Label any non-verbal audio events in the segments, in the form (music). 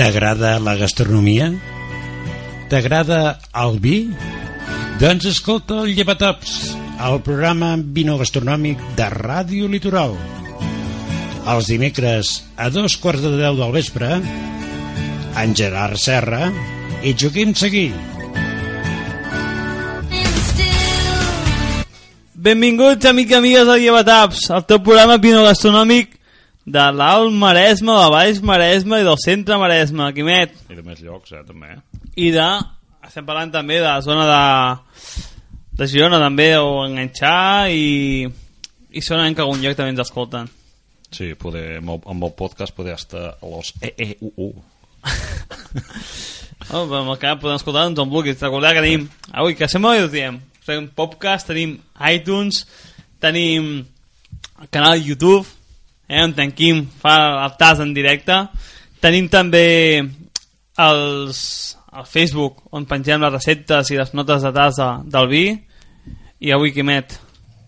T'agrada la gastronomia? T'agrada el vi? Doncs escolta el Llevatops, el programa vino gastronòmic de Ràdio Litoral. Els dimecres a dos quarts de deu del vespre, en Gerard Serra i Joaquim Seguí. Benvinguts, amics i amigues del Llevataps, el teu programa vino gastronòmic de l'Alt Maresme, de Baix Maresme i del Centre Maresme, Quimet. I de més llocs, eh, també. I de... Estem parlant també de la zona de, de Girona, també, o enganxar, i, i segurament que algun lloc també ens escolten. Sí, poder, amb, el, amb el podcast poder estar a los EEUU. (laughs) Oh, amb el que podem escoltar doncs on vulguis. Recordar que tenim... Avui, que sempre ho diem. Tenim podcast, tenim iTunes, tenim canal YouTube, eh, on en Quim fa el tas en directe. Tenim també els, el Facebook, on pengem les receptes i les notes de tas de, del vi. I avui, Quimet,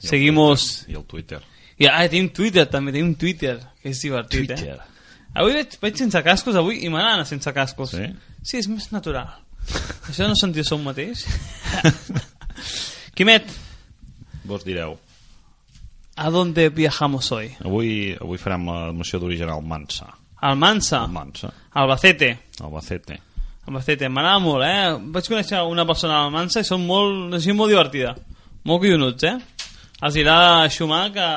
I seguimos... Twitter, I el Twitter. I, ah, tenim Twitter, també tenim Twitter, que és divertit, Twitter. eh? Avui veig, veig sense cascos, avui, i m'agrada sense cascos. Sí? Sí, és més natural. (laughs) Això no sentir-se un mateix? (laughs) Quimet, Vos direu. ¿A dónde viajamos hoy? Avui, avui farem la moció d'origen al Mansa. Almansa, Al Mansa. Albacete. Albacete. Albacete, m'agrada molt, eh? Vaig conèixer una persona a Almansa i són molt, és molt divertida. Molt collonuts, eh? Els dirà Xumà que...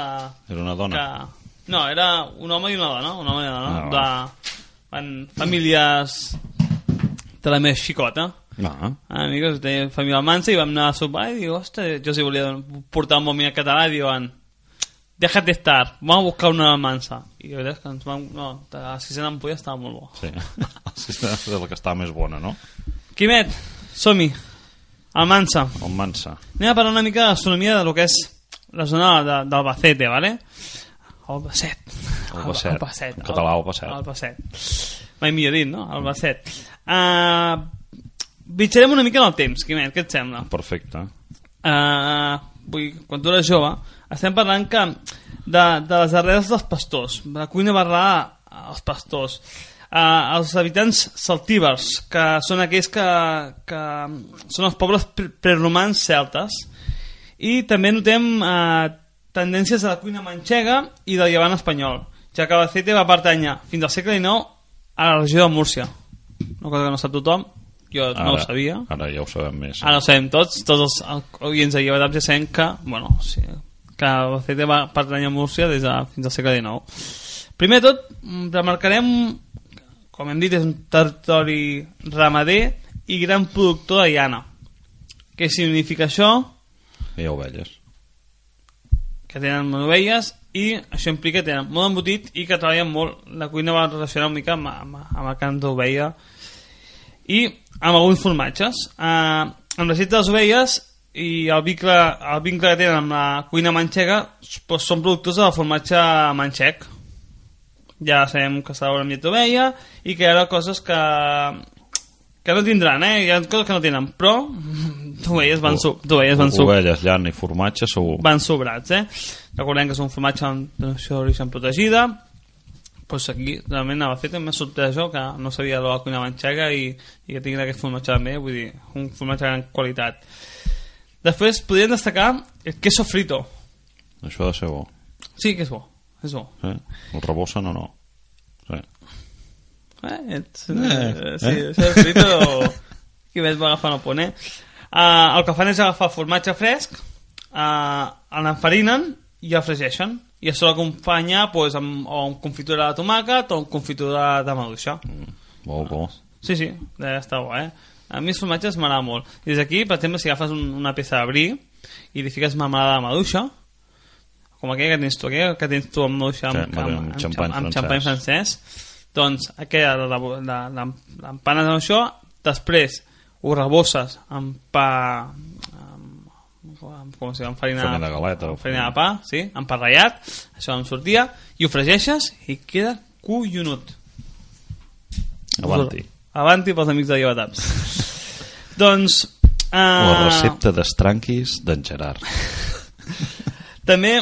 Era una dona. que... No, era un home i una dona, un home i una dona. Ah, de... Van famílies de la més xicota. No, Ah, amigos, de família Almansa i vam anar a sopar i digo, ostres, jo si volia portar un bon català i diuen déjate estar, vamos a buscar una Almansa i la veritat és que ens vam, no, la sisena ampolla estava molt bo sí. (laughs) sí. és la que està més bona, no? Quimet, som-hi El Mansa. anem a parlar una mica de gastronomia de lo que és la zona de- d'Albacete, vale? Albacet Albacet. Albacet En català, Albacet. Albacet mai millor dit, no? Albacet uh, Vitjarem una mica en el temps, Quimet, què et sembla? Perfecte. Uh, vull, quan tu eres jove, estem parlant que de, de les arrels dels pastors, de la cuina barrada als pastors, uh, els habitants celtívers, que són aquells que, que són els pobles pre- preromans celtes, i també notem uh, tendències de la cuina manxega i del llevant espanyol, ja que Albacete va pertànyer fins al segle XIX a la regió de Múrcia. Una cosa que no sap tothom, jo no ho sabia. Ara ja ho sabem més. Ara ho sabem tots, tots els oients de Llevataps ja sabem que, bueno, sí, que Albacete va pertany a Múrcia des de, fins al segle XIX. Primer de tot, mm, remarcarem, com hem dit, és un territori ramader i gran productor de llana. Què significa això? Hi ha ovelles. Que tenen ovelles i això implica que tenen molt embotit i que treballen molt. La cuina va relacionar una mica amb, amb, amb el cant d'ovella i amb alguns formatges. Uh, amb la de les ovelles i el vincle, el vincle que tenen amb la cuina manxega doncs són productors del formatge manxec. Ja sabem que s'ha amb llet d'ovella i que hi ha coses que, que no tindran, eh? Hi ha coses que no tenen, però (laughs) d'ovelles van, so, van, so, Ovelles, llana i formatge segur. van sobrats, eh? Recordem que és un formatge amb denominació d'origen protegida, pues aquí realment a Albacete m'ha sorprès això, que no sabia de la cuina manxega i, i que tinguin aquest formatge també, vull dir, un formatge de gran qualitat. Després podríem destacar el queso frito. Això ha de ser bo. Sí que és bo, és bo. Sí? El rebossen o no? Sí. Eh, ets, Eh, eh, sí, eh? això és frito... (laughs) Qui més va agafar no pon, eh? Uh, el que fan és agafar formatge fresc, uh, l'enfarinen i el fregeixen. I això l'acompanya pues, amb, o amb confitura de tomàquet o amb confitura de maduixa. Molt bo. Sí, sí, ja està bo, eh? A mi els formatges m'agrada molt. I des d'aquí, per exemple, si agafes un, una peça de brie i li fiques marmelada de maduixa, com aquella que tens tu, aquella que tens tu amb maduixa amb, amb- amb, amb amb, xampany amb, xampany francès, doncs aquella la- la- la- la- l'empanes amb això, després ho rebosses amb pa amb, amb, com diu, amb farina, Farina de galeta amb farina de pa, sí, amb pa ratllat, això em sortia, i ho fregeixes i queda collonut. Avanti. Avanti pels amics de Llevataps. (laughs) doncs... Uh, La recepta d'estranquis d'en Gerard. (laughs) També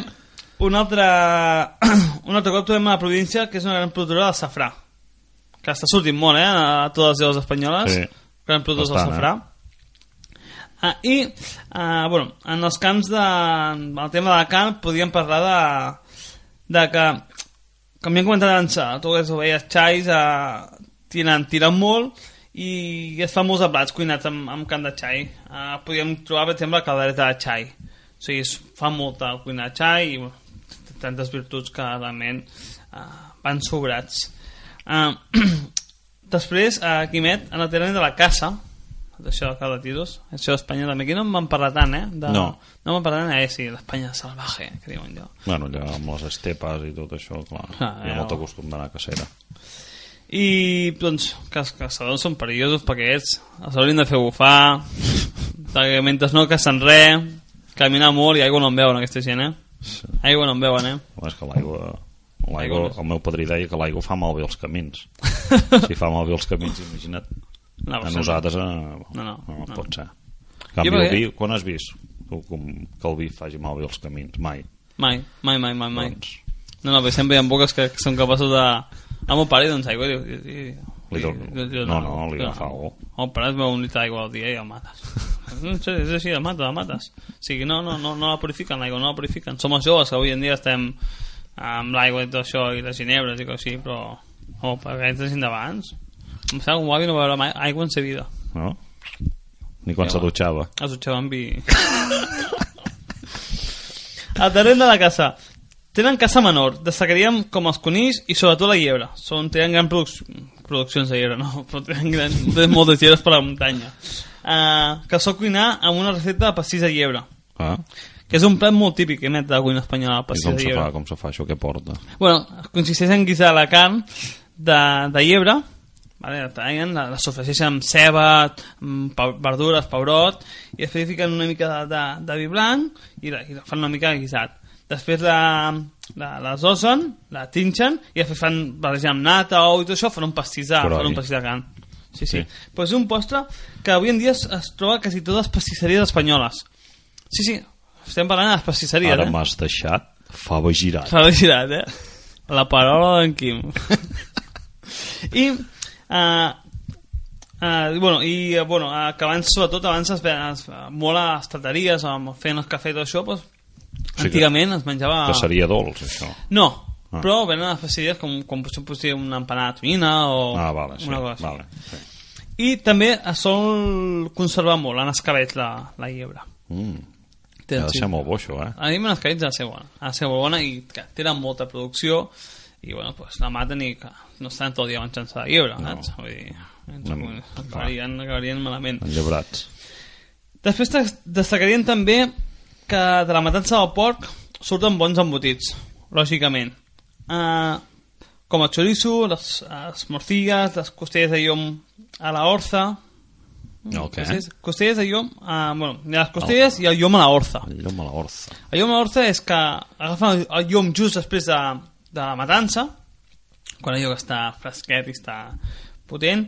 un altre, (clears throat) un altre cop trobem a la província que és una gran productora de safrà que està sortint molt, eh, a totes les lleves espanyoles, Sí. gran productors del Bastant, safrà. Ah, I, ah, bueno, en els camps de... el tema de la carn podríem parlar de, de que, com ja hem comentat abans, a totes les ovelles xais eh, tiren, tiren molt i es fan molts plats cuinats amb, amb carn de xai. Eh, podríem trobar, per exemple, caldereta de xai. O sigui, es fa molta cuina de xai i bueno, tantes virtuts que realment eh, van sobrats. Eh, (clears throat) després, eh, Quimet, en el terreny de la caça, d'això de cada tiros, això d'Espanya també, aquí no en van parlar tant, eh? De, No. No van parlar tant, eh? Sí, l'Espanya salvaje, que diuen jo. Bueno, allà amb les estepes i tot això, clar, Ah, hi ha ja. molt costum d'anar a cacera. I, doncs, que els caçadors són perillosos perquè ells els haurien de fer bufar, perquè mentre no cacen res, caminar molt i aigua no en veuen aquesta gent, eh? Sí. Aigua no en veuen, eh? Home, És que l'aigua... L'aigua, el meu padrí deia que l'aigua fa malbé els camins. (laughs) si fa malbé els camins, imagina't. No, a nosaltres eh, No, no, no, no. pot ser. En canvi, perquè- el vi, quan has vist tu, com, que el vi faci malbé els camins? Mai. Mai, mai, mai, mai, mai. Doncs, No, no, sempre hi ha boques que són capaços de... A mon pare, doncs, aigua, i, i, i, Li do- no, no, li agafa algú. El pare es veu un litre d'aigua al dia i el mates. (laughs) No sé, és així, el mates, el mates. O sigui, no, no, no, no la purifiquen, l'aigua no la purifiquen. Som els joves que avui en dia estem amb l'aigua i tot això, i les ginebres i coses així, però... Oh, per aquesta gent d'abans... Em sembla que un avi no va veure mai aigua en sa vida. no? Ni quan se va. dutxava. Es dutxava amb vi. (laughs) Al terreny de la caça. Tenen caça menor. Destacaríem com els conills i sobretot la llebre. Són, tenen gran produc produccions de llebre, no? (laughs) Però tenen, gran, tenen moltes llebres per la muntanya. Uh, que sol cuinar amb una recepta de pastís de llebre. Ah? Que és un plat molt típic, que emet de la cuina espanyola, el pastís de se llebre. fa, com se fa això, què porta? Bueno, consisteix en guisar la carn de, de llebre, vale? la tallen, la, la sofregeixen amb ceba, amb pa, verdures, pebrot, i després fiquen una mica de, de, de vi blanc i la, i la fan una mica guisat. Després la, la, la sosen, la tinxen, i després fan barrejar amb nata, ou i tot això, fan un pastís de, Però fan un de carn. Sí, sí. Sí. Però és un postre que avui en dia es, es troba quasi totes les pastisseries espanyoles. Sí, sí, estem parlant de les pastisseries, Ara eh? m'has deixat fava girat. S'ha girat, eh? La paraula d'en Quim. (laughs) I, uh, uh, bueno, i, uh, bueno, uh, que abans, sobretot, abans es veien es, uh, molt a les tateries, fent els cafès i tot això, doncs, Sí que- antigament es menjava... Que seria dolç, això. No, Ah. però venen a pastisseries com, com potser potser una empanada de tonyina o Ah, vale, sí. una cosa així. Vale, sí. I també es sol conservar molt en escabets la, la llebre. Mm. Té- Ha de ser molt bo, això, eh? A mi me l'escaritza ha de ser bona. Ha de ser molt bona i que tenen molta producció i bueno, pues la maten i que no estan tot el dia menjant-se de llebre, No. saps? Vull dir, ens, No, acabarien, acabarien malament. Enllabrats. Després des- destacarien també que de la matança del porc surten bons embotits, lògicament. Uh, com el chorizo, les, les morcilles, les costelles de llom a la orza. El què? Costelles, costelles de llom, uh, bueno, les costelles i el llom a la orza. El llom a la orza. El llom a l'orza és que agafen el- el llom just després de, de la matança, quan allò que està fresquet i està potent,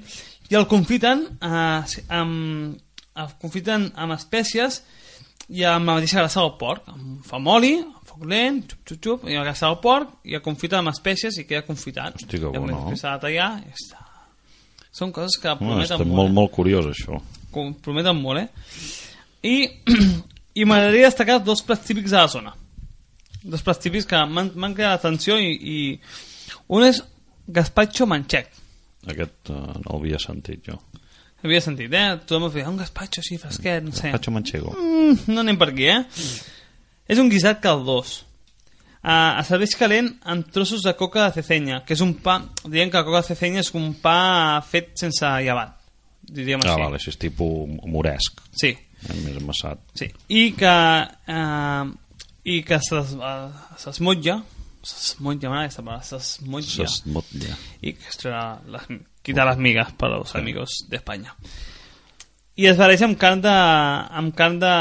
i el confiten, eh, amb, el confiten amb espècies i amb la mateixa grassa del porc. Amb fam oli, amb foc lent, xup, xup, xup, i la grassa del porc, i el confiten amb espècies i queda confitat. Hosti, que I bo, no? després s'ha de tallar i ja està. Són coses que Oh, prometen està molt. molt, eh? molt curiós, això. com prometen molt, eh? I, (clears throat) i m'agradaria destacar dos plats típics de la zona. Dos plats típics que m'han cridat l'atenció i, i un és gazpacho manxec. Aquest uh, no l'havia sentit jo. Havia sentit, eh? Tothom feia un gazpacho així fresquet, no sé. Pacho Manchego. Mm, no anem per aquí, eh? És un guisat caldós. Uh, es serveix calent amb trossos de coca de cecenya, que és un pa... Diríem que la coca de cecenya és un pa fet sense llevat, diríem Ah, així. vale, això és tipus moresc. Sí, Eh? Més amassat. Sí, i que, eh, i que s'es- eh, s'esmotlla, s'esmotlla, m'agrada aquesta paraula, s'esmotlla, S'esmotlla. i que es traurà les, quitar les migas per als amigos d'Espanya. I es barreja amb carn de, amb carn de,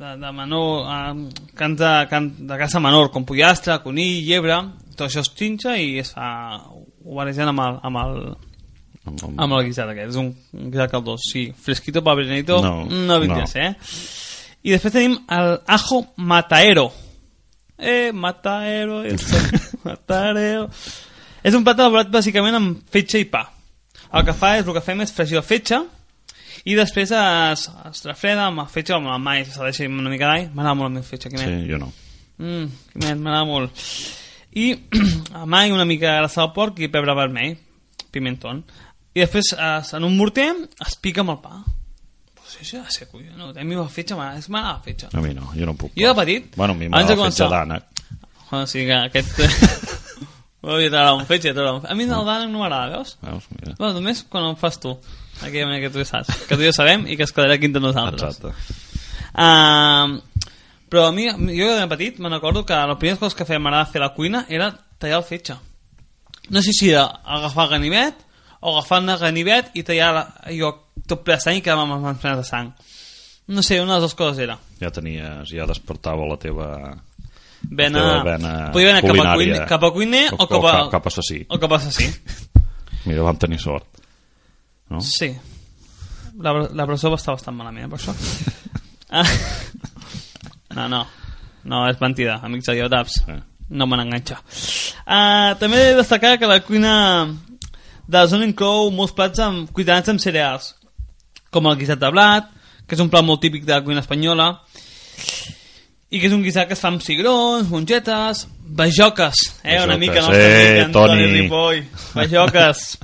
de, de menor, amb carn de, carn de caça menor, com pollastre, conill, llebre, tot això es trinxa i es fa, ho barregen amb el, amb el, Amb, amb, amb el guisat aquest, és un, un guisat caldós, sí. Fresquito para No, no, no no. eh? I després tenim el ajo mataero. Eh, mataero, eso, (laughs) mataero. És un plat elaborat bàsicament amb fetge i pa. El que fa és, el que fem és fregir la fetge i després es, es refreda amb la fetge o amb el maïs, se deixa una mica d'all. M'agrada molt el fetge, Quimet. Sí, jo no. Mm, Quimet, m'agrada molt. I (clears throat) amb all, una mica de grassa del porc i pebre vermell, pimentón. I després es, en un morter es pica amb el pa. Pues això ha de ser collonut. A mi la fetge m'agrada, és m'agrada la fetge. A mi no, jo no puc. Jo de petit, Bueno, a mi m'agrada fetge començar- d'ànec. Bueno, sí que aquest... (laughs) Bueno, ja t'agrada un fetge, t'agrada un... A mi el d'ànec no m'agrada, veus? Veus? Mira. Bueno, només quan ho fas tu. Aquella manera que tu ja saps. Que tu ja sabem i que es quedarà aquí entre nosaltres. Exacte. Uh, però a mi, jo de petit me'n recordo que les primeres coses que feia m'agrada fer a la cuina era tallar el fetge. No sé si era agafar el ganivet o agafar el ganivet i tallar la, allò tot ple de sang i quedar amb les mans plenes de sang. No sé, una de les dues coses era. Ja tenies, ja despertava la teva... Vena, vena podia anar cap a, cuiner, cap a cuiner o, O- cap o a, cap- cap a assassí. O cap a assassí. (laughs) Mira, vam tenir sort. No? Sí. La, la presó va estar bastant malament, eh, per això. Ah. (laughs) no, no. No, és mentida, amics de Iotaps. Sí. No me n'enganxa. Uh, també he de destacar que la cuina de la zona inclou molts plats amb, cuidanats amb cereals, com el guisat de blat, que és un plat molt típic de la cuina espanyola, i que és un guisat que es fa amb cigrons, mongetes, bajoques, eh, una Bajoques. mica, no? Eh, Toni. Ripoll. Bajoques.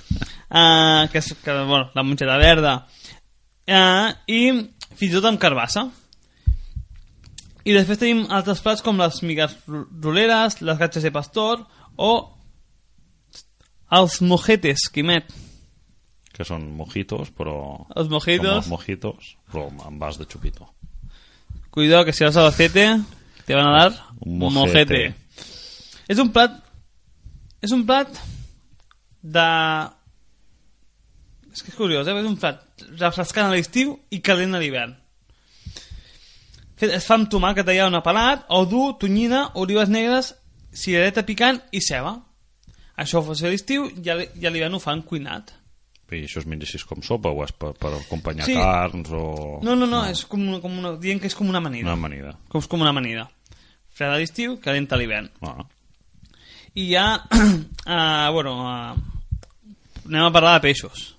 uh, (laughs) que és, que, bueno, la mongeta verda. Uh, I fins i tot amb carbassa. I després tenim altres plats com les migues ro- roleres, les gatxes de pastor o els mojetes, Quimet. Que són mojitos, però... Els mojitos. Els mojitos, però amb vas de chupito. Cuidado que si vas a Albacete te van a dar Un mojete. És un plat... És un plat de... És que és curiós, eh? És un plat refrescant a l'estiu i calent a l'hivern. Es fa amb tomàquet tallat una pelat, o dur, tonyina, olives negres, cirereta picant i ceba. Això ho fa a l'estiu i a l'hivern ho fan cuinat. I això es menja així com sopa o és per, per acompanyar Sí. carns o... No, no, no, és com una, com una, dient que és com una amanida. Una amanida. Com, és com una amanida. Freda a l'estiu, calenta a l'hivern. Ah, I ja, uh, (clears throat) bueno, uh, anem a parlar de peixos.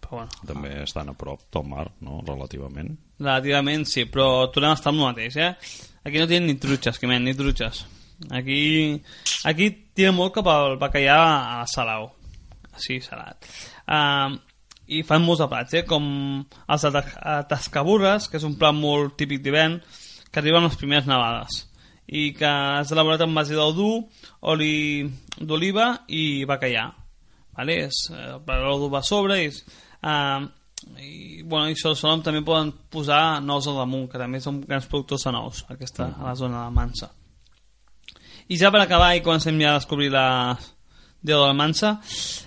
Però bueno, també estan a prop del mar, no? Relativament. relativament sí, però tornem a estar amb el mateix, eh? Aquí no tenen ni trutxes, Quimet, ni trutxes. Aquí, aquí tira molt cap al bacallà a salau. Sí, salat. Uh, I fan molts de plats, eh? Com els de ta- tascaburres, que és un plat molt típic d'hivern, que arriben les primeres nevades i que és elaborat amb base d'odú, oli d'oliva i bacallà. Vale? És, eh, l'odú va a sobre i, eh, i, bueno, i sol, solen també poden posar nous al damunt, que també són grans productors de nous, aquesta, a la zona de Mansa. I ja per acabar i comencem ja a descobrir la Déu de la Mansa,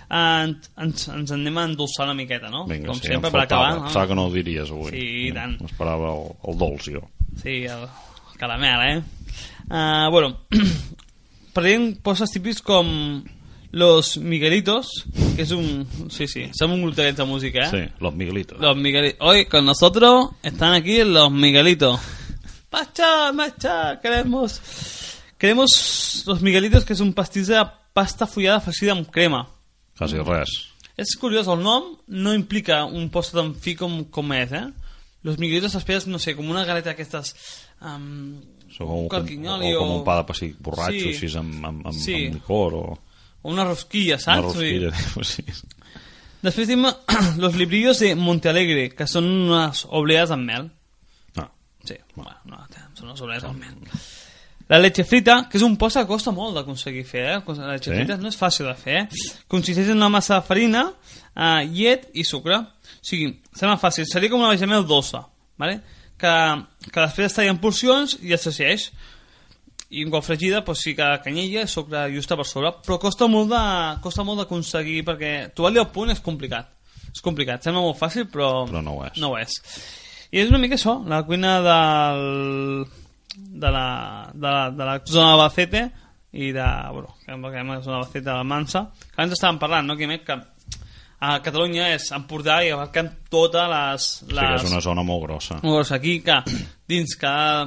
eh, ens, ens anem a endolçar una miqueta, no? Vinga, Com sí, sempre em per acabar. Pensava que no ho diries avui. Sí, i tant. M'esperava el, el dolç, jo. Sí, el caramel, eh? Uh, bueno, (clears throat) parlem coses típics com Los Miguelitos, que és un... Sí, sí, som un grup d'aquests de música, eh? Sí, los Miguelitos. Los Miguelitos. Hoy con nosotros están aquí los Miguelitos. ¡Macha, macha! Queremos... Queremos los Miguelitos, que és un pastís de pasta fullada farcida amb crema. Quasi res. És curiós, el nom no implica un post tan fi com, com és, eh? Los Miguelitos t'esperes, no sé, com una galeta d'aquestes... Um, Són com, un carquinyoli o com o... un pa de pessic borratxo, Sí. així, amb, amb, amb, Sí. amb licor, o o una rosquilla, una saps? rosquilla. (laughs) Sí. Després tenim (clears throat) los librillos de Montealegre, que són unes obleas amb mel. Ah, Sí, bueno, no, són unes obleas amb mel. La leche frita, que és un post que costa molt d'aconseguir fer, eh? La leche Sí? frita no és fàcil de fer, eh? Consisteix en una massa de farina, eh, llet i sucre. O sigui, sembla fàcil. Seria com una bechamel dolça, ¿vale? que, que després es talla en porcions i es saceix. I un cop fregida, doncs sí que canyella i sucre justa per sobre. Però costa molt de costa molt d'aconseguir, perquè trobar-li el punt és complicat. És complicat, sembla molt fàcil, però, Però no ho és. No ho és. I és una mica això, la cuina del, de, la, de, la, de la zona d'Albacete i de, bueno, que hem la zona de la Mansa, que abans estàvem parlant, no, Quimet, que a Catalunya és Empordà i abarcant totes les... Sí, les que és una zona molt grossa. Llavors, aquí, que dins cada,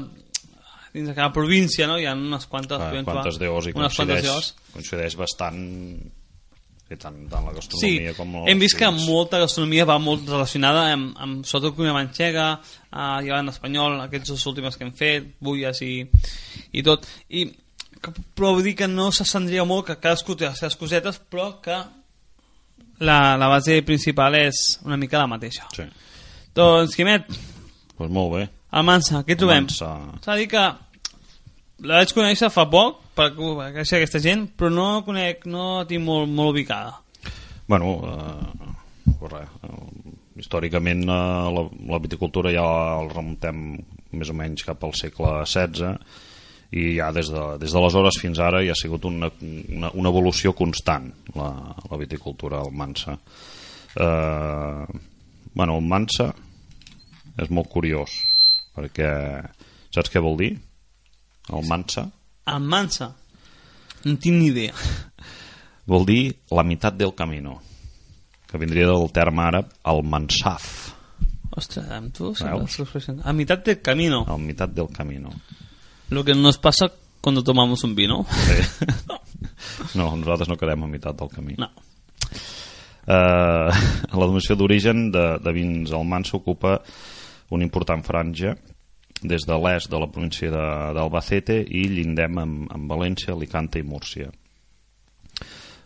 dins de cada província no? hi ha unes quantes... Ah, quantes DOs i unes coincideix, coincideix bastant que tant, tant la Sí, gastronomia com els hem vist que molta gastronomia va molt relacionada amb, amb sobretot cuina manxega, uh, llevant espanyol, aquests dos últims que hem fet, bulles i, i tot. I, que, però vull dir que no s'assendria molt, que cadascú té les seves cosetes, però que la, la base principal és una mica la mateixa. Sí, Doncs, Quimet, pues molt bé. Almansa, què trobem? S'ha de dir que la vaig conèixer fa poc, per conèixer aquesta gent, però no conec, no tinc molt, molt ubicada. Bueno, eh, res, eh, històricament eh, la, la viticultura ja el remuntem més o menys cap al segle XVI i ja des de, des d'aleshores fins ara hi ha sigut una, una, una evolució constant la, la viticultura al Mansa. Eh, bueno, el Mansa és molt curiós perquè saps què vol dir? El Mansa Almansa, no tinc ni idea. (laughs) vol dir la meitat del camino que vindria del terme àrab al mansaf Ostres, amb tu, a mitad del camino. al meitat del camino Lo que nos pasa cuando tomamos un vino. sí. (laughs) no, nosaltres no quedem a meitat del camí No. eh, (laughs) la denominació d'origen de, de vins al man s'ocupa una important franja des de l'est de la província d'Albacete i llindem amb, amb València, Alicante i Múrcia.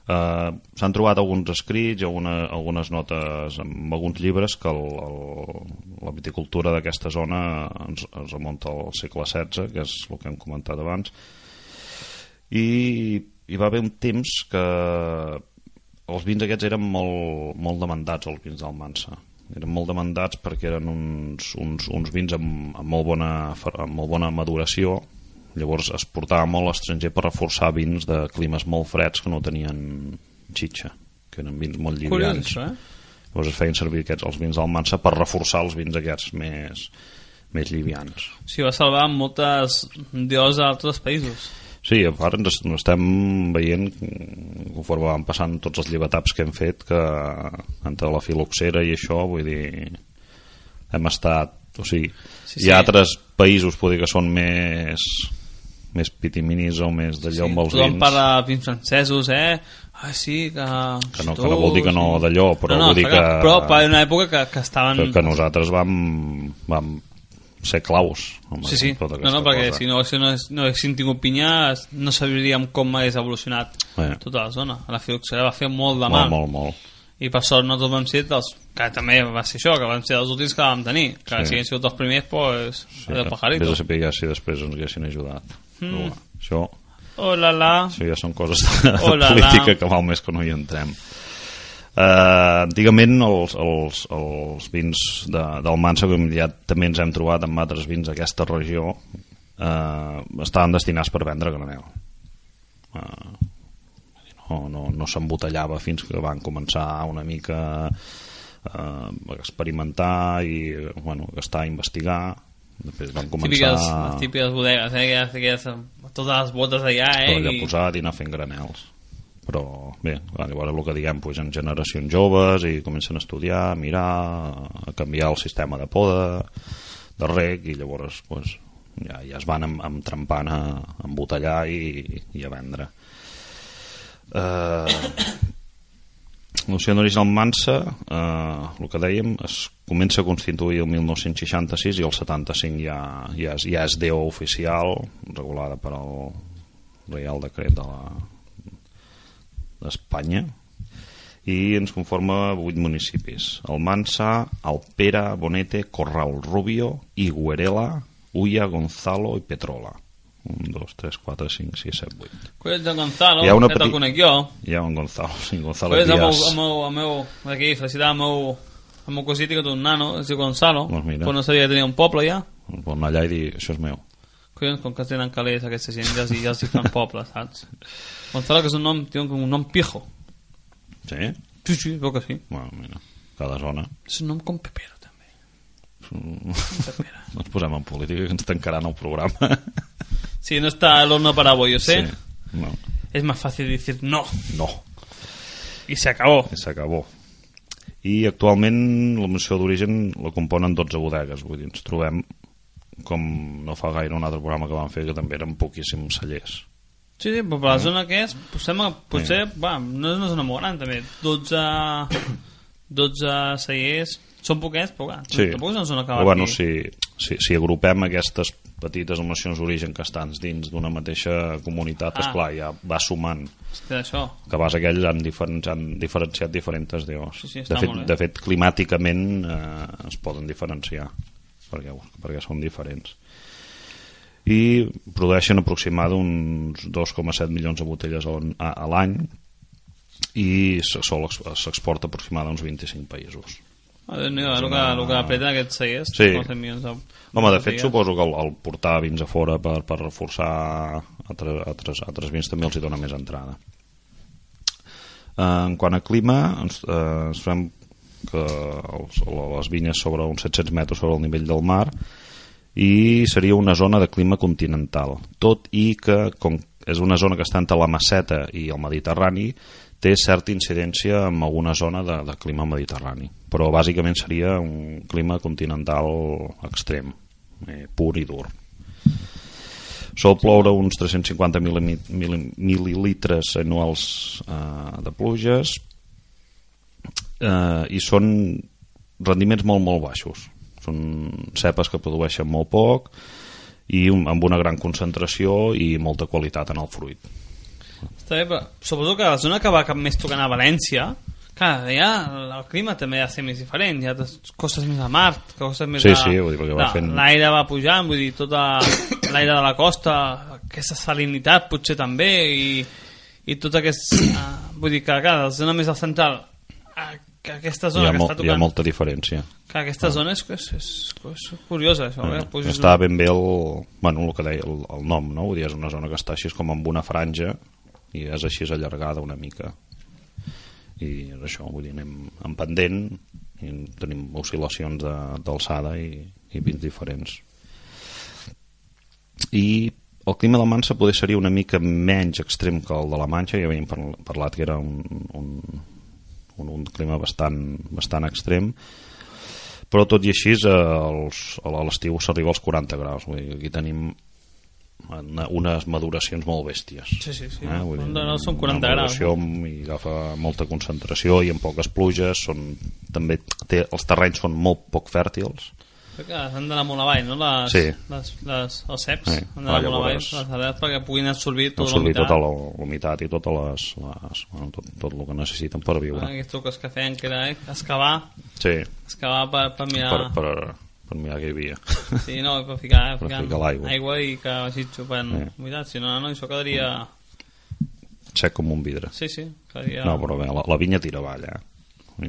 Uh, S'han trobat alguns escrits, alguna, algunes notes amb alguns llibres que el, el, la viticultura d'aquesta zona ens, ens remunta al segle XVI, que és el que hem comentat abans, i hi va haver un temps que els vins aquests eren molt, molt demandats, els vins d'Almansa. Eren molt demandats perquè eren uns, uns, uns vins amb, amb, molt bona, amb molt bona maduració, llavors es portava molt a l'estranger per reforçar vins de climes molt freds que no tenien xitxa, que eren vins molt llivians. eh? Llavors es feien servir aquests, els vins d'Almansa per reforçar els vins aquests més, més llivians. Sigui, va salvar moltes dios d'altres països. Sí, a part ens ens estem veient conforme van passant tots els llevataps que hem fet que entre la filoxera i això vull dir hem estat o sigui, Sí, sí, hi sí. ha altres països poder que són més més pitiminis o més d'allò amb els vins parla de vins francesos, eh? Ah, sí, que... que no, que no vol dir que no d'allò però no, no, vull dir que, Però haver una època que, que estaven... que, que nosaltres vam, vam ser claus amb Sí, sí, no, no, perquè cosa. si no, si no, no haguéssim tingut pinya no sabríem com hagués evolucionat Eh. tota la zona. La filoxera va fer molt de molt, mal. molt, molt I per sort nosaltres vam ser dels... Que també va ser això, que vam ser els últims que vam tenir. Que Sí. si haguessin sigut els primers, pues... Sí, el Vés pajarito. a saber ja si després ens haguessin ajudat mm. però, això Oh la la. Això ja són coses de Oh la la. política que val més que no hi entrem. Uh, antigament els, els, els vins de, del Mansa, com ja també ens hem trobat amb altres vins d'aquesta regió, uh, estaven destinats per vendre granel. Uh, no no, no s'embotellava fins que van començar una mica a experimentar i bueno, a gastar a investigar després van començar Típiques, les típiques bodegues, eh? Aquelles, aquelles, totes les botes allà, eh? tot allà I- posat i anar fent granels però bé, llavors el que diguem pues, en generacions joves i comencen a estudiar, a mirar a canviar el sistema de poda de rec i llavors pues, ja, ja es van entrampant a embotellar i, i a vendre. Eh, l'Ocean Original Mansa eh, el que dèiem es comença a constituir el 1966 i el 75 ja, ja, és, ja és DO oficial regulada per al Reial Decret de la d'Espanya i ens conforma vuit municipis Almansa, Alpera, Bonete, Corral Rubio, Iguerela Ulla, Gonzalo i Petrola 1, 2, 3, 4, 5, 6, 7, 8 Collons de Gonzalo, Hi ha una que conec jo. hi ha un Gonzalo, (laughs) sí, Gonzalo Collons Díaz el meu, el meu, aquí, felicitar el meu, el meu cosí que té un nano, es diu Gonzalo, Doncs mira. però no sabia que tenia un poble ja. Vol anar allà i dir, això és meu Collons, com que tenen calés aquesta gent, ja, els- ja els hi fan poble, saps? Gonzalo, que és un nom, té un, un nom pijo. sí? Sí, sí, veu que sí. Bueno, mira, cada zona És un nom com Pepero, també. no Pepera. (laughs) ens posem en política que ens tancaran el programa (laughs) Sí, no está el horno para bollo, ¿sí? sí, no, Es más fácil decir no. no Y se acabó. i s'acabó i actualment la menció d'origen la componen 12 bodegues vull dir, ens trobem com no fa gaire un altre programa que vam fer que també eren poquíssims cellers Sí, sí, però per la zona que és, potser, potser va, no és una zona molt gran, també. 12, 12 cellers, són poquets, però clar, Sí. tampoc és una zona que va bueno, si, si, si agrupem aquestes petites nacions d'origen que estan dins d'una mateixa comunitat, Ah. esclar, ja va sumant que això, que vas aquells han, diferen, han diferenciat diferents déus. Sí, sí, de, fet, de fet, climàticament eh, es poden diferenciar perquè, perquè són diferents i produeixen aproximadament uns 2,7 milions de botelles a, a, l'any i s'exporta aproximadament a uns 25 països no, És el, que, el que apreten aquests cellers, Sí. milions de... Home, de fet, suposo que el, el portar vins a fora per, per reforçar altres, altres, altres vins també els hi dona més entrada. Eh, en quant a clima, ens, eh, ens trobem que els, les vinyes sobre uns 700 metres sobre el nivell del mar i seria una zona de clima continental, tot i que, com és una zona que està entre la Maceta i el Mediterrani, té certa incidència en alguna zona de, de clima mediterrani, però bàsicament seria un clima continental extrem, eh, pur i dur. Sol ploure uns 350 mil, mil, mil·lilitres anuals eh, de pluges eh, i són rendiments molt, molt baixos. Són cepes que produeixen molt poc i un- amb una gran concentració i molta qualitat en el fruit. Està bé, però suposo que la zona que va cap més tocant a València, clar, ja el clima també ha de ser més diferent, hi ha costes més a mar, costes més Sí, a... sí, vull dir, perquè va fent- L'aire va pujant, vull dir, tota (coughs) l'aire de la costa, aquesta salinitat potser també, i, i tot aquest... Uh, (coughs) vull dir que, clar, la zona més al central, a, que aquesta Hi zona ha, que molt, està hi ha tocant... molta diferència. Clar, aquesta zona és, és, és, és curiosa, això, eh? Puges Està ben bé el, bueno, el que deia el, el nom, no? Vull dir, és una zona que està així com amb una franja i és així allargada una mica. I és això, vull dir, anem en pendent i tenim oscil·lacions de- d'alçada i, i vins diferents. I el clima de Mansa poder seria una mica menys extrem que el de la Manxa, ja havíem par- parlat que era un, un, un, un clima bastant, bastant extrem, però tot i així eh, els, a l'estiu s'arriba als 40 graus vull dir, aquí tenim una, unes maduracions molt bèsties Sí, sí, sí. eh? Vull dir, No, no, són 40 una graus, i agafa molta concentració i amb poques pluges són, també té, els terrenys són molt poc fèrtils han d'anar molt avall, no? Les, Sí. les, les, els ceps Sí. han d'anar Ah, molt avall, les arrels, perquè puguin absorbir tota absorbir la tota humitat. la humitat i totes les, les, bueno, tot, tot el que necessiten per viure Ah, aquests trucs que feien, que era eh, excavar, sí, excavar per, per mirar... per, per, per mirar què hi havia Sí, no, per ficar, Per ficar, l'aigua. aigua i que vagi xupant Sí. humitat. Si no, no, això quedaria... sec com un vidre Sí, sí, quedaria... no, però bé, la, la vinya tira avall eh?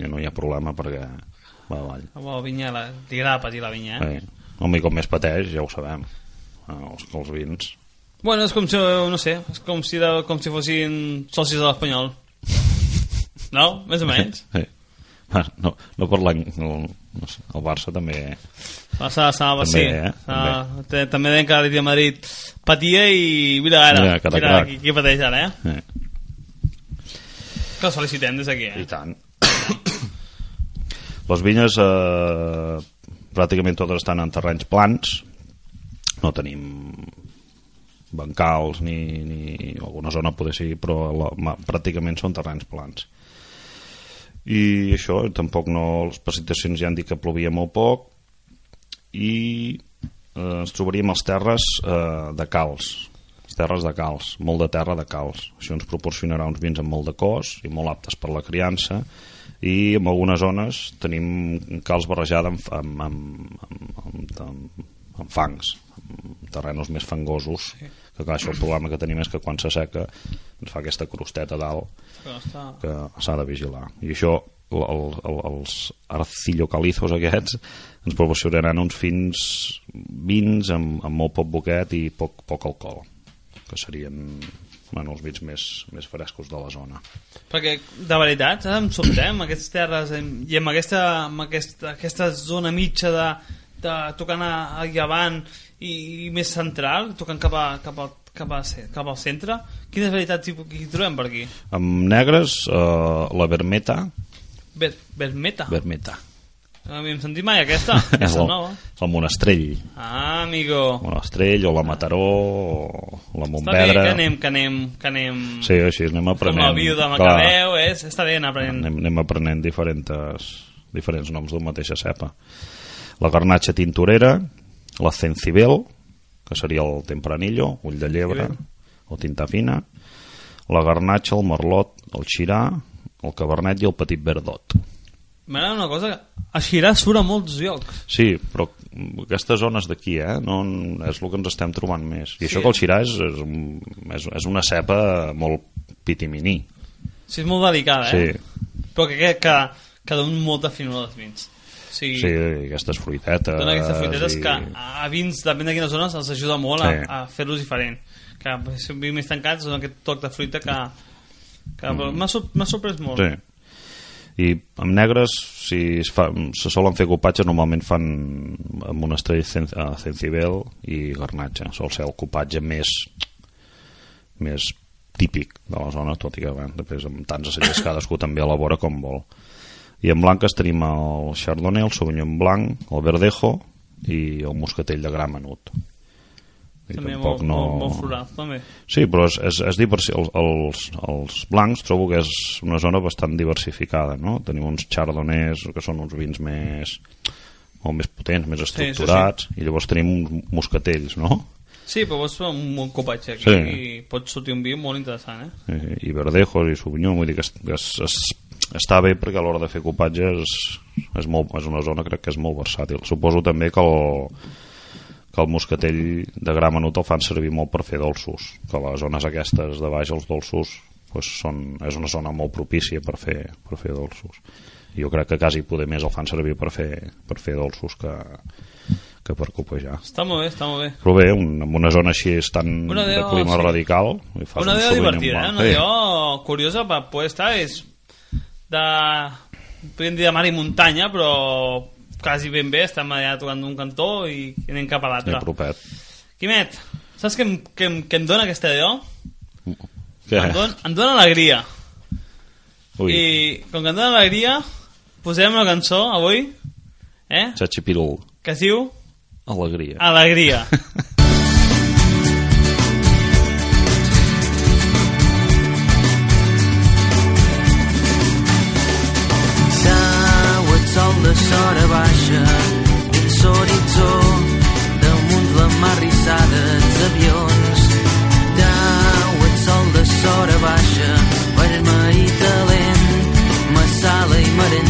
No hi ha problema perquè va avall La vinya, la, li agrada patir la vinya, eh? Home, i com més pateix, ja ho sabem. Els, els vins. Bueno, és com si, no sé, és com si, de, com si fossin socis de l'Espanyol. (laughs) No? Més o menys. Sí. Ah, No, no per l'any... No, no sé, el Barça també... Passa, Salva, També, sí. eh? També. També. també deien que l'Atlètic de Madrid patia i mira ara, Mira, mira, qui, qui pateix ara, eh? Eh, Que els felicitem des d'aquí, I eh? tant. (coughs) Les vinyes eh, pràcticament totes estan en terrenys plans. No tenim bancals ni, ni alguna zona poder ser, però la, ma, pràcticament són terrenys plans. I això, tampoc no... Les precipitacions ja han dit que plovia molt poc i eh, ens trobaríem als terres eh, de calç les terres de calç, molt de terra de calç això ens proporcionarà uns vins amb molt de cos i molt aptes per la criança i en algunes zones tenim calç barrejada amb, amb, amb, amb, amb, amb, amb fangs amb terrenos més fangosos que clar, això el problema que tenim és que quan s'asseca ens fa aquesta crosteta dalt està... que s'ha de vigilar. I això el, el, els arcillocalizos aquests ens proporcionaran uns fins vins amb, amb molt poc boquet i poc, poc alcohol que serien bueno, els vins més, més frescos de la zona Perquè, de veritat, saps? em sobtem aquestes terres i amb aquesta, amb aquesta, aquesta zona mitja de, de tocant a, a llevant i, i més central, tocant cap, a, cap, a, cap, a, cap al centre. Quines veritats hi, hi trobem per aquí? amb negres eh, la vermeta Ver, vermeta. vermeta No havíem sentit mai aquesta. (laughs) És el, nova. el Monestrell. Ah, amigo. Monestrell o la Mataró o la Està bé que anem, que anem, que anem... Sí, així anem Com aprenent. la viuda Clar, Macabeu, és... Està bé anar aprenent. anem, anem aprenent diferents, diferents noms d'una mateixa cepa. La garnatxa tintorera, la cencibel, que seria el tempranillo, ull de llebre o tinta fina, la garnatxa, el merlot, el xirà, el cabernet i el petit verdot. M'agrada una cosa, a Xirà surt a molts llocs. Sí, però aquestes zones d'aquí, eh, no, és el que ens estem trobant més. I Sí. això que el xirà és, és, és, és una cepa molt pitiminí. Sí, és molt delicada, eh? Sí. Però que, que, que, que dona molta finura als vins. O sigui, Sí, aquestes fruitetes... dona aquestes fruitetes i- que a vins, depèn de quines zones, els ajuda molt a, Sí. a fer-los diferent. Que si un més tancat, dona aquest toc de fruita que, que m'ha sorprès molt. Mm. Sí. I amb negres, si es fa, se solen fer copatges, normalment fan amb una uh, cencibel i garnatxa. Sol ser el copatge més més típic de la zona, tot i que bueno, després amb tants acellers cadascú també elabora com vol. I en blanques tenim el Chardonnay, el Sauvignon Blanc, el Verdejo i el Moscatell de gra menut. I També tampoc molt, no... molt, molt floral, també. Sí, però és, és, és diversi... els, els, els blancs trobo que és una zona bastant diversificada, no? Tenim uns chardonnays que són uns vins més molt més potents, més sí, sí. estructurats, i llavors tenim uns moscatells, no? Sí, però pots fer un bon copatge aquí Sí. i pot sortir un vi molt interessant, eh? I, i verdejos i sauvignon, vull dir que, es, que es, es, està bé perquè a l'hora de fer copatges és, és, molt, és una zona crec que és molt versàtil. Suposo també que el, que el moscatell de gra menut el fan servir molt per fer dolços, que les zones aquestes de baix, els dolços, pues són, és una zona molt propícia per fer, per fer dolços. Jo crec que quasi poder més el fan servir per fer, per fer dolços que, que per copejar. Està molt bé, està molt bé. Però bé, un, en una zona així és tan Una de idea, clima sí. radical... i fas Una un idea Sauvignon divertida, eh? Una Sí. idea curiosa per poder estar és de... podríem dir de mar i muntanya, però quasi ben bé, estem allà tocant d'un cantó i anem cap a l'altre. propet. Quimet, saps què em, què, em, què em dona aquesta idea? Què? Em, don, em dona alegria. Ui, I com que em dona alegria, posem una cançó avui, eh? Xachipirul. que es diu Alegria. Alegria. (laughs) de sora baixa dins l'horitzó damunt la mar rissada els avions Cau el sol de sora baixa vermell i talent massala i merengada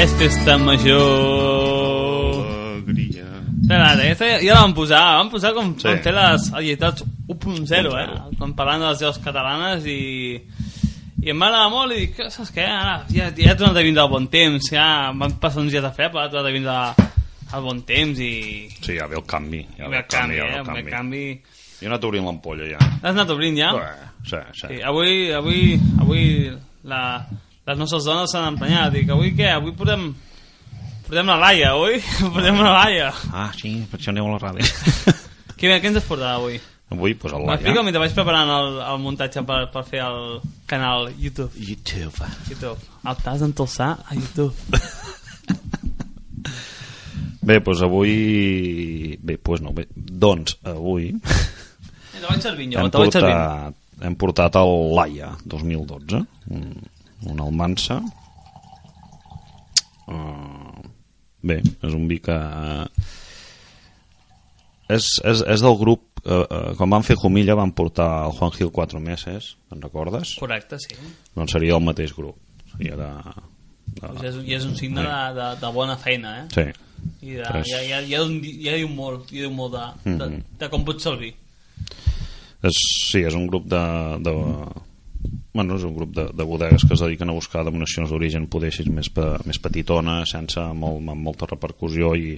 és festa major? Alegria. Aquesta ja, ja la vam posar, la vam posar com Sí. vam fer les editats 1.0, eh? Com parlant de les veus catalanes i... I em va agradar molt i dic, saps què, ara ja, ja he tornat a vindre al bon temps, ja van passar uns dies de fred, però he tornat a vindre al bon temps i... Sí, ja ve el canvi. Ja ve el canvi, canvi, ja ve eh? el Ve canvi. canvi. Jo he anat obrint l'ampolla ja. Has anat obrint ja? Bé, sí, sí. Sí, avui, avui, avui la, les nostres dones s'han emprenyat. Dic, avui què? Avui portem, portem la Laia, avui? (laughs) portem la Laia. Ah, sí, per això aneu a la ràdio. (laughs) Què, què ens has portat avui? Avui, doncs, el M'explica Laia. mentre vaig preparant el, el muntatge per, per fer el canal YouTube. YouTube. YouTube. El t'has d'entolçar a YouTube. (laughs) Bé, doncs avui... Bé, doncs no, bé. Doncs avui Te vaig servint jo, te vaig servint. hem portat el Laia 2012, un, un almansa. Uh, bé, és un vi que... És, és, és del grup... Uh, uh, quan van fer Jumilla van portar el Juan Gil 4 meses, te'n recordes? Correcte, sí. Doncs seria el mateix grup. Seria de... de Pues és, I és un signe de, de, de bona feina, eh? Sí. I de, Tres. ja, ja, ja, ja diu molt, ja diu molt de, de, Mhm. de com pot ser el vi. És, sí, és un grup de, de bueno, és un grup de, de bodegues que es dediquen a buscar denominacions d'origen poder així més, pe, més petitones sense molt, amb molta repercussió i,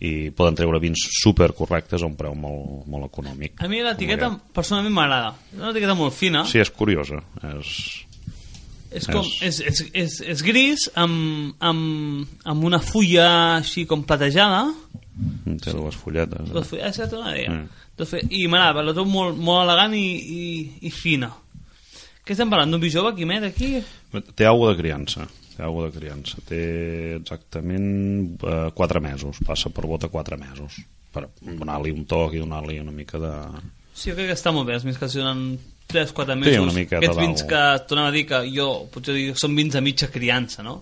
i poden treure vins super correctes a un preu molt, molt econòmic A mi l'etiqueta personalment m'agrada. És una etiqueta molt fina. sí, és curiosa és, És, com, És- és, és, és, és gris amb, amb, amb una fulla així com platejada té dues folletes Dos fulles, és una idea. Mm. Fulles, i m'agrada, la trobo molt, molt elegant i, i, i fina què estem parlant, d'un vi jove, Quimet, aquí? té aigua de criança té aigua de criança té exactament eh, 4 mesos passa per bota 4 mesos per donar-li un toc i donar-li una mica de, Sí, jo crec que està molt bé, els vins que es donen 3-4 mesos. una miqueta Aquests vins que tornem a dir que jo, potser dic, són vins de mitja criança, no?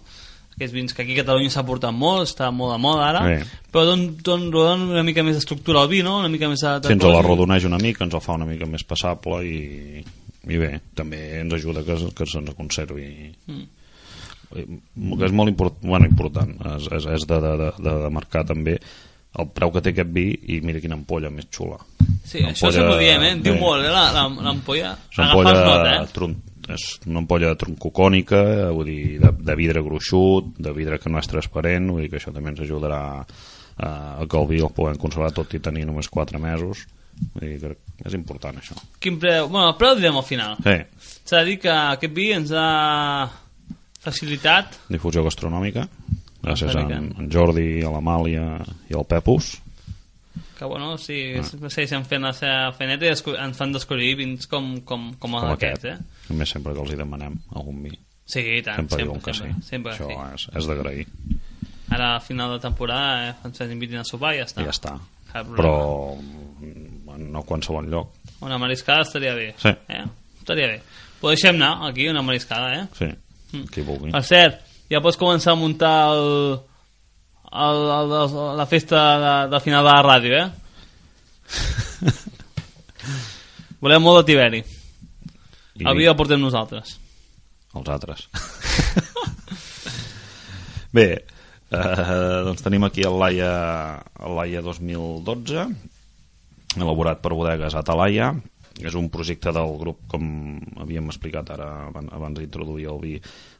Aquests vins que aquí a Catalunya s'ha portat molt, està molt de moda ara, Sí. però don, don, don una mica més d'estructura al vi, no? Una mica més de... de Si ens cos. l'arrodoneix una mica, ens el fa una mica més passable i, i bé, també ens ajuda que, que se'ns conservi. Mm. Eh, Que és molt import, bueno, important, és, és, és de, de, de, de, de marcar també el preu que té aquest vi i mira quina ampolla més xula. Sí, això sempre ho diem, eh? Diu molt, eh? la- la- L'ampolla. Una Agafar ampolla, nota, eh? tron, és una ampolla troncocònica, vull dir, de, de vidre gruixut, de vidre que no és transparent, vull dir que això també ens ajudarà a, a que el vi el puguem conservar tot i tenir només 4 mesos. Vull dir que és important això. Quin preu? Bueno, el preu el direm al final. Sí, S'ha de dir que aquest vi ens ha facilitat difusió gastronòmica, gràcies a en, Jordi, a l'Amàlia i al Pepus. que bueno, sí, Ah. segueixen fent la seva feineta i ens fan descobrir vins com, com, com, com aquest, aquest. eh? A més, sempre que els hi demanem algun vi. Sí, i tant, Sempre, sempre, sempre, sí. sempre, Això sí. és, és d'agrair. Ara, a final de temporada, eh, ens invitin a sopar i ja està. I ja està. Cap. Però no a qualsevol lloc. Una mariscada estaria bé. Sí. Eh? Estaria bé. Ho deixem anar, aquí, una mariscada, eh? Sí, Mm. qui vulgui. Per cert, ja pots començar a muntar el, el, el, el, la festa de, de final de la ràdio, eh? (laughs) Volem molt de Tiberi. I vi el portem nosaltres. els altres. Bé, eh, doncs tenim aquí el Laia, el Laia 2012, elaborat per bodegues Atalaia. És un projecte del grup, com havíem explicat ara abans, d'introduir el vi,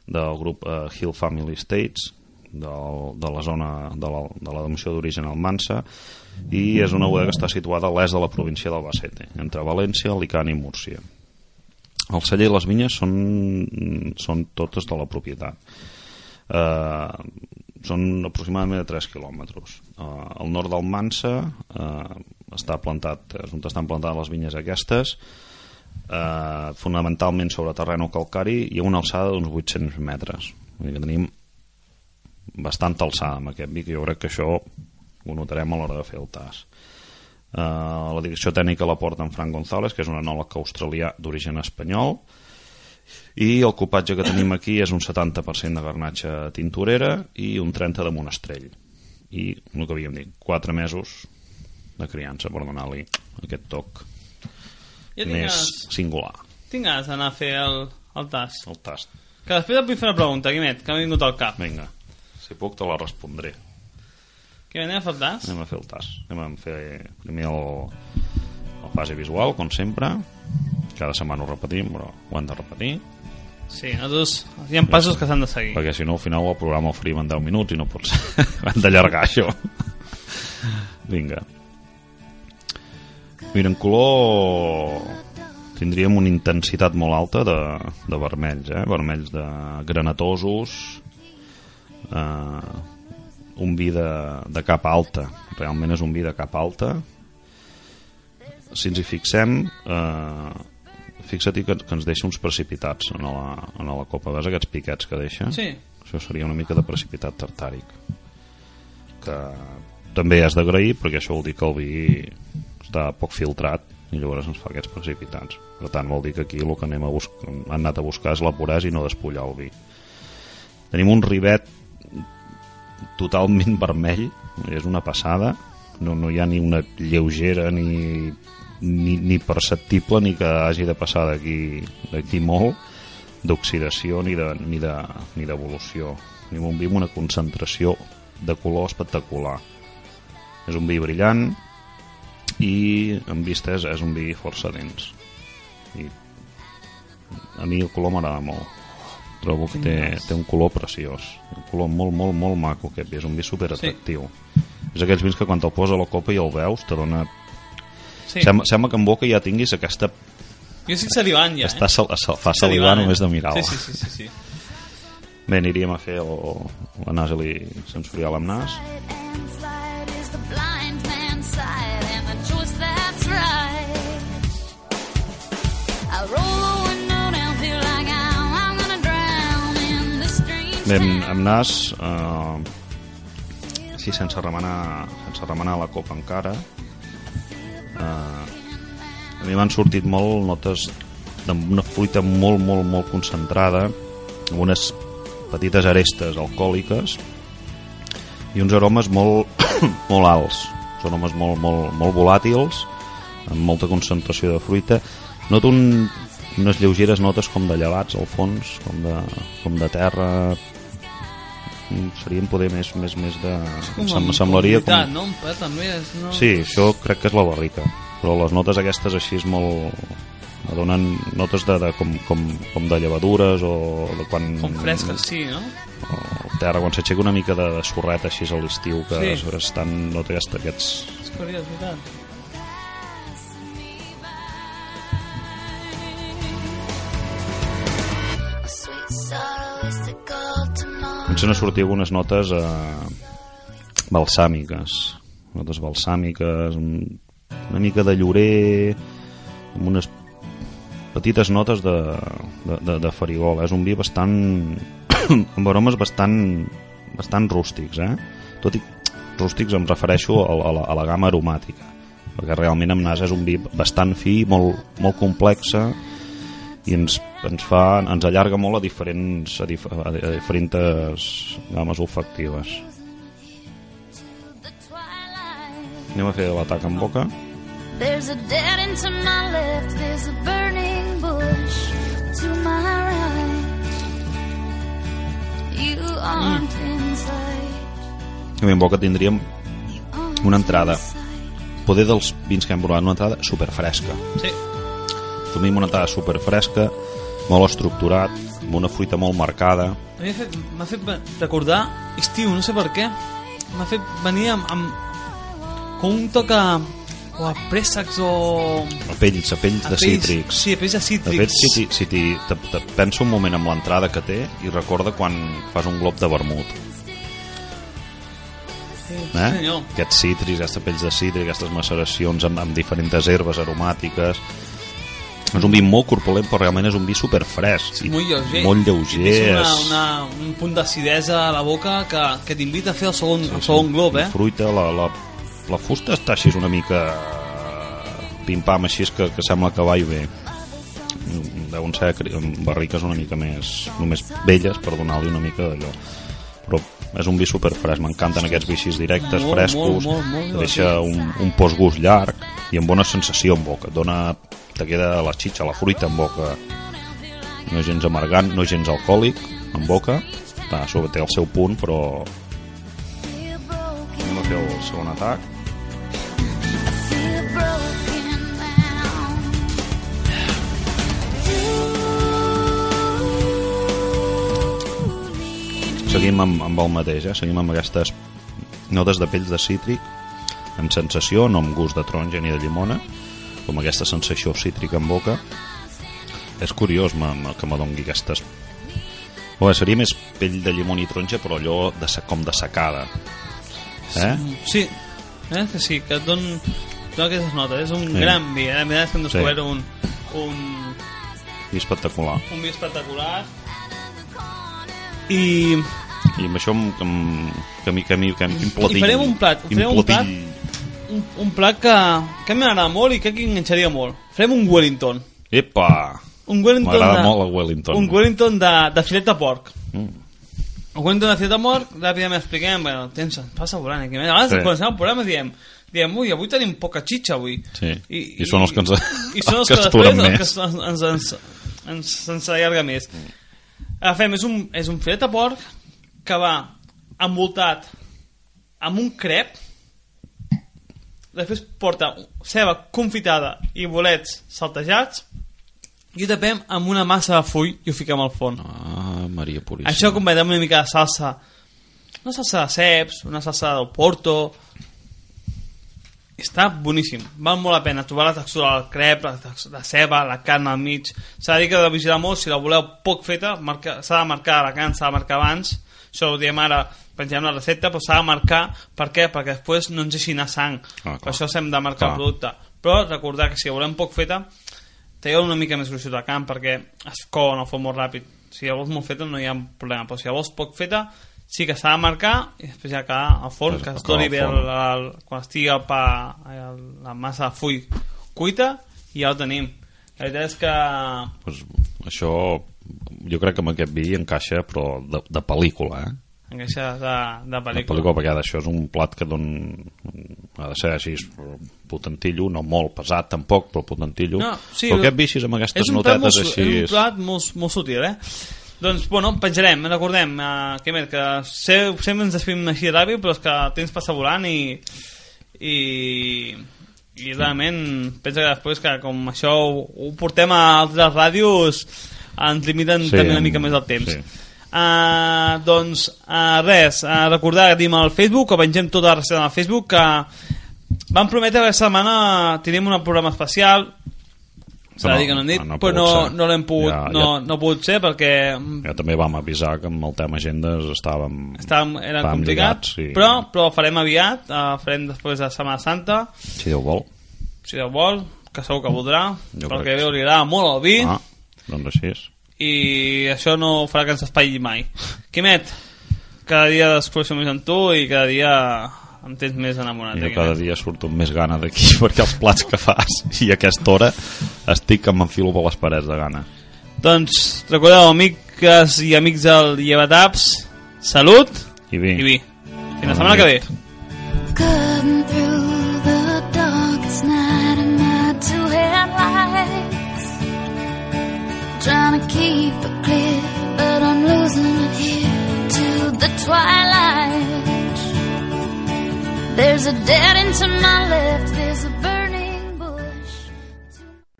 del grup eh, Hill Family Estates, del, de la zona de la, de la denominació d'origen Almansa, i és una bodega que està situada a l'est de la província d'Albacete, entre València, Alicant i Múrcia. El celler i les vinyes són, són totes de la propietat eh, són aproximadament de 3 quilòmetres. Eh, al nord del Mansa eh, està plantat, és on estan plantades les vinyes aquestes, eh, fonamentalment sobre terreno calcari i a una alçada d'uns 800 metres. Vull dir que tenim bastant alçada amb aquest vi, que jo crec que això ho notarem a l'hora de fer el tas. Uh, la direcció tècnica la porta en Frank González, que és un enòleg australià d'origen espanyol, i el copatge que tenim aquí és un 70% de garnatxa tintorera i un 30% de monestrell. I el que havíem dit, 4 mesos de criança per donar-li aquest toc Jo més ganes, singular, tinc ganes d'anar a fer el, el tas. el tast. Que després et vull fer una pregunta, Guimet, que m'ha vingut al cap. Vinga, si puc te la respondré. Que anem a fer el tas? Anem a fer el tas. Anem a fer primer el, el fase visual, com sempre. Cada setmana ho repetim, però ho hem de repetir. Sí, nosaltres hi ha passos que s'han de seguir. Perquè si no, al final el programa faríem en 10 minuts i no pot ser. (laughs) Hem d'allargar això. Vinga. Mira, en color tindríem una intensitat molt alta de, de vermells, eh? vermells de granatosos, eh, un vi de, de cap alta, realment és un vi de cap alta. Si ens hi fixem, eh, fixa't que, que ens deixa uns precipitats en la, en la copa, veus aquests piquets que deixa? Sí. Això seria una mica de precipitat tartàric que també has d'agrair perquè això vol dir que el vi està poc filtrat i llavors ens fa aquests precipitats per tant vol dir que aquí el que anem a buscar, han anat a buscar és la puresa i no despullar el vi. Tenim un rivet totalment vermell és una passada no, no hi ha ni una lleugera ni, ni, ni perceptible ni que hagi de passar d'aquí molt d'oxidació ni de- ni de- ni d'evolució. Ni un vi amb una concentració de color espectacular. És un vi brillant i en vista és, un vi força dens i a mi el color m'agrada molt trobo que té, té un color preciós un color molt, molt, molt maco aquest vi és un vi superatractiu sí. és aquells vins que quan te'l posa a la copa i el veus te dona... Sí. Sembla, sembla que en boca ja tinguis aquesta... Jo estic salivant ja, Està eh? sal, sal, fa salivar només de mirar-la Sí, sí, sí, sí, sí. Bé, aniríem a fer el, la nasali sensorial amb nas blind Bé, amb, nas eh, sí, sense remenar sense remenar la copa encara. Eh, a mi m'han sortit molt notes d'una fruita molt, molt, molt concentrada amb unes petites arestes alcohòliques i uns aromes molt, (coughs) molt alts. Uns aromes molt, molt, molt volàtils amb molta concentració de fruita. Noto un, unes lleugeres notes com de llevats al fons com de, com de terra serien poder més, més, més de... Amb semblaria com... No? També és... No? Sí, això crec que és la barrica però les notes aquestes així és molt donen notes de, de com, com, com de llevadures o de quan Com fresques, sí, no? o terra quan s'aixeca una mica de, de sorret així a l'estiu que Sí. es, estan no té aquests És curiós, veritat. Comencen a sortir algunes notes eh, balsàmiques. Notes balsàmiques un- una mica de llorer amb unes petites notes de, de, de, de farigola és un vi bastant (coughs) amb aromes bastant bastant rústics eh? tot i rústics em refereixo a, a, la, a la gamma aromàtica perquè realment amb nas és un vi bastant fi molt, molt complexa i ens, ens, fa, ens allarga molt a diferents, a, dif, a, a diferents games olfactives. Anem a fer l'atac en boca. There's a dead end to my left, there's a burning bush to my right. You aren't inside. I en boca tindríem Una entrada. poder dels vins que hem provat, una entrada superfresca. Sí. Assumim una entrada superfresca, molt estructurat, amb una fruita molt marcada. A mi M'ha fet, fet recordar estiu, no sé per què. M'ha fet venir amb, amb com un toc a, o a préssecs o... A pells, a pells de a pells- cítrics. Sí, a pells de De cítrics. fet, si, t'hi- si t'hi- te, te pensa un moment amb l'entrada que té i recorda quan fas un glob de vermut. Sí, Eh? senyor. Aquests cítrics, aquestes pells de cítric, aquestes maceracions amb, amb diferents herbes aromàtiques. És un vi molt corpulent, però realment és un vi superfresc. i Molt lleuger. Molt lleuger. tens una, és- una, un punt d'acidesa a la boca que, que t'invita a fer el segon, el segon glob, eh? Fruita, la, la, la fusta està així una mica pim-pam, així és que, que sembla que va i bé. Deuen ser barriques una mica més, només velles per donar-li una mica d'allò. Però és un vi superfresc, m'encanten aquests vicis directes, Molt, frescos, molt, molt, molt deixa un, un postgust llarg i amb bona sensació en boca. Et Dona, te queda la xitxa, la fruita en boca. No gens amargant, no gens alcohòlic en boca. Està, sobre té el seu punt, però anem a fer el segon atac. Seguim amb, amb el mateix, eh? seguim amb aquestes notes de pells de cítric amb sensació, no amb gust de taronja ni de llimona, com aquesta sensació cítrica en boca. És curiós ma, ma, que m'adongui aquestes... Bé, seria més pell de llimona i taronja, però allò de, com de secada. Eh? Sí, eh? que sí, que et don, et dona aquestes notes. És un Sí. gran vi, eh? La veritat és que hem descobert Sí. un, un, I espectacular. un vi espectacular. I, I amb això, em- que, em- que, mi, que, mi, que, quin I platill... farem un plat, quin farem un plat. platill- un, un plat que, que m'agrada molt i que aquí enganxaria molt. Farem un Wellington. Epa! Un Wellington M'agrada molt el Wellington. Un Wellington de, de filet de porc. Mm. El Wellington de filet de porc, ràpidament expliquem, bueno, tens, passa volant aquí. A vegades, Sí. quan estem al programa, diem, diem, ui, avui tenim poca xitxa, avui. Sí. I són els que ens- i són els (laughs) que que, es després els més. que ens, ens, ens, ens, ens allarga més. Agafem, és un, és un filet de porc que va envoltat amb un crep, després porta ceba confitada i bolets saltejats, i ho tapem amb una massa de full i ho fiquem al forn. Ah, Maria Puríssima. Això amb una mica de salsa, una salsa de ceps, una salsa del porto... Està boníssim, val molt la pena trobar la textura del crep, la, tex- la ceba, la carn al mig. S'ha de dir que de vigilar molt, si la voleu poc feta, s'ha de marcar la carn, s'ha de marcar abans. Això ho diem ara, pengem la recepta, però s'ha de marcar, per què? Perquè després no ens deixi anar sang. Ah, per això s'hem de marcar Clar. el producte. Però recordar que si la volem poc feta, traieu una mica més gruixut de camp perquè es cou en el forn molt ràpid si la vols molt feta no hi ha problema però si la vols poc feta sí que s'ha de marcar i després ja quedar al forn que es doni al bé el, el, quan estigui el pa el, la massa de full cuita i ja ho tenim la veritat és que pues, això jo crec que amb aquest vi encaixa però de, de pel·lícula eh? Encaixa de, de de pel·lícula. pel·lícula perquè això és un plat que don... ha de ser així potentillo, no molt pesat tampoc però potentillo. No, sí, però aquest vi així amb aquestes notetes molt, així? és un plat molt, molt sutil eh? doncs bueno, penjarem, recordem uh, que, més, que sé, sempre ens despedim així ràpid però és que el temps passa volant i i i realment pensa que després que com això ho, ho portem a altres ràdios ens limiten Sí, també una mica més el temps. Sí. Uh, doncs uh, res, uh, recordar que tenim al Facebook que pengem tota la recepta al Facebook que vam prometre que aquesta setmana tenim un programa especial. S'ha de dir que no hem dit no, no però no, ser. no l'hem pogut Ja- no, ja- no pogut ser perquè ja també vam avisar que amb el tema agendes estàvem estàvem, era estàvem complicat lligats, sí. però, però farem aviat uh, farem després de Setmana Santa. Si Déu vol. Si Déu vol, que segur que voldrà Jo perquè crec li agrada molt el vi. Ah, doncs així és i això no farà que ens espatlli mai. Quimet, cada dia descobreixo més en tu i cada dia em tens més enamorat jo cada dia surto amb més gana d'aquí (laughs) perquè els plats que fas i a aquesta hora estic que m'enfilo per les parets de gana. Doncs recordeu amics i amics del Llevataps salut i vi, i vi. Fins la setmana que ve keep it clear, but I'm losing it here to the twilight. There's a dead end to my left,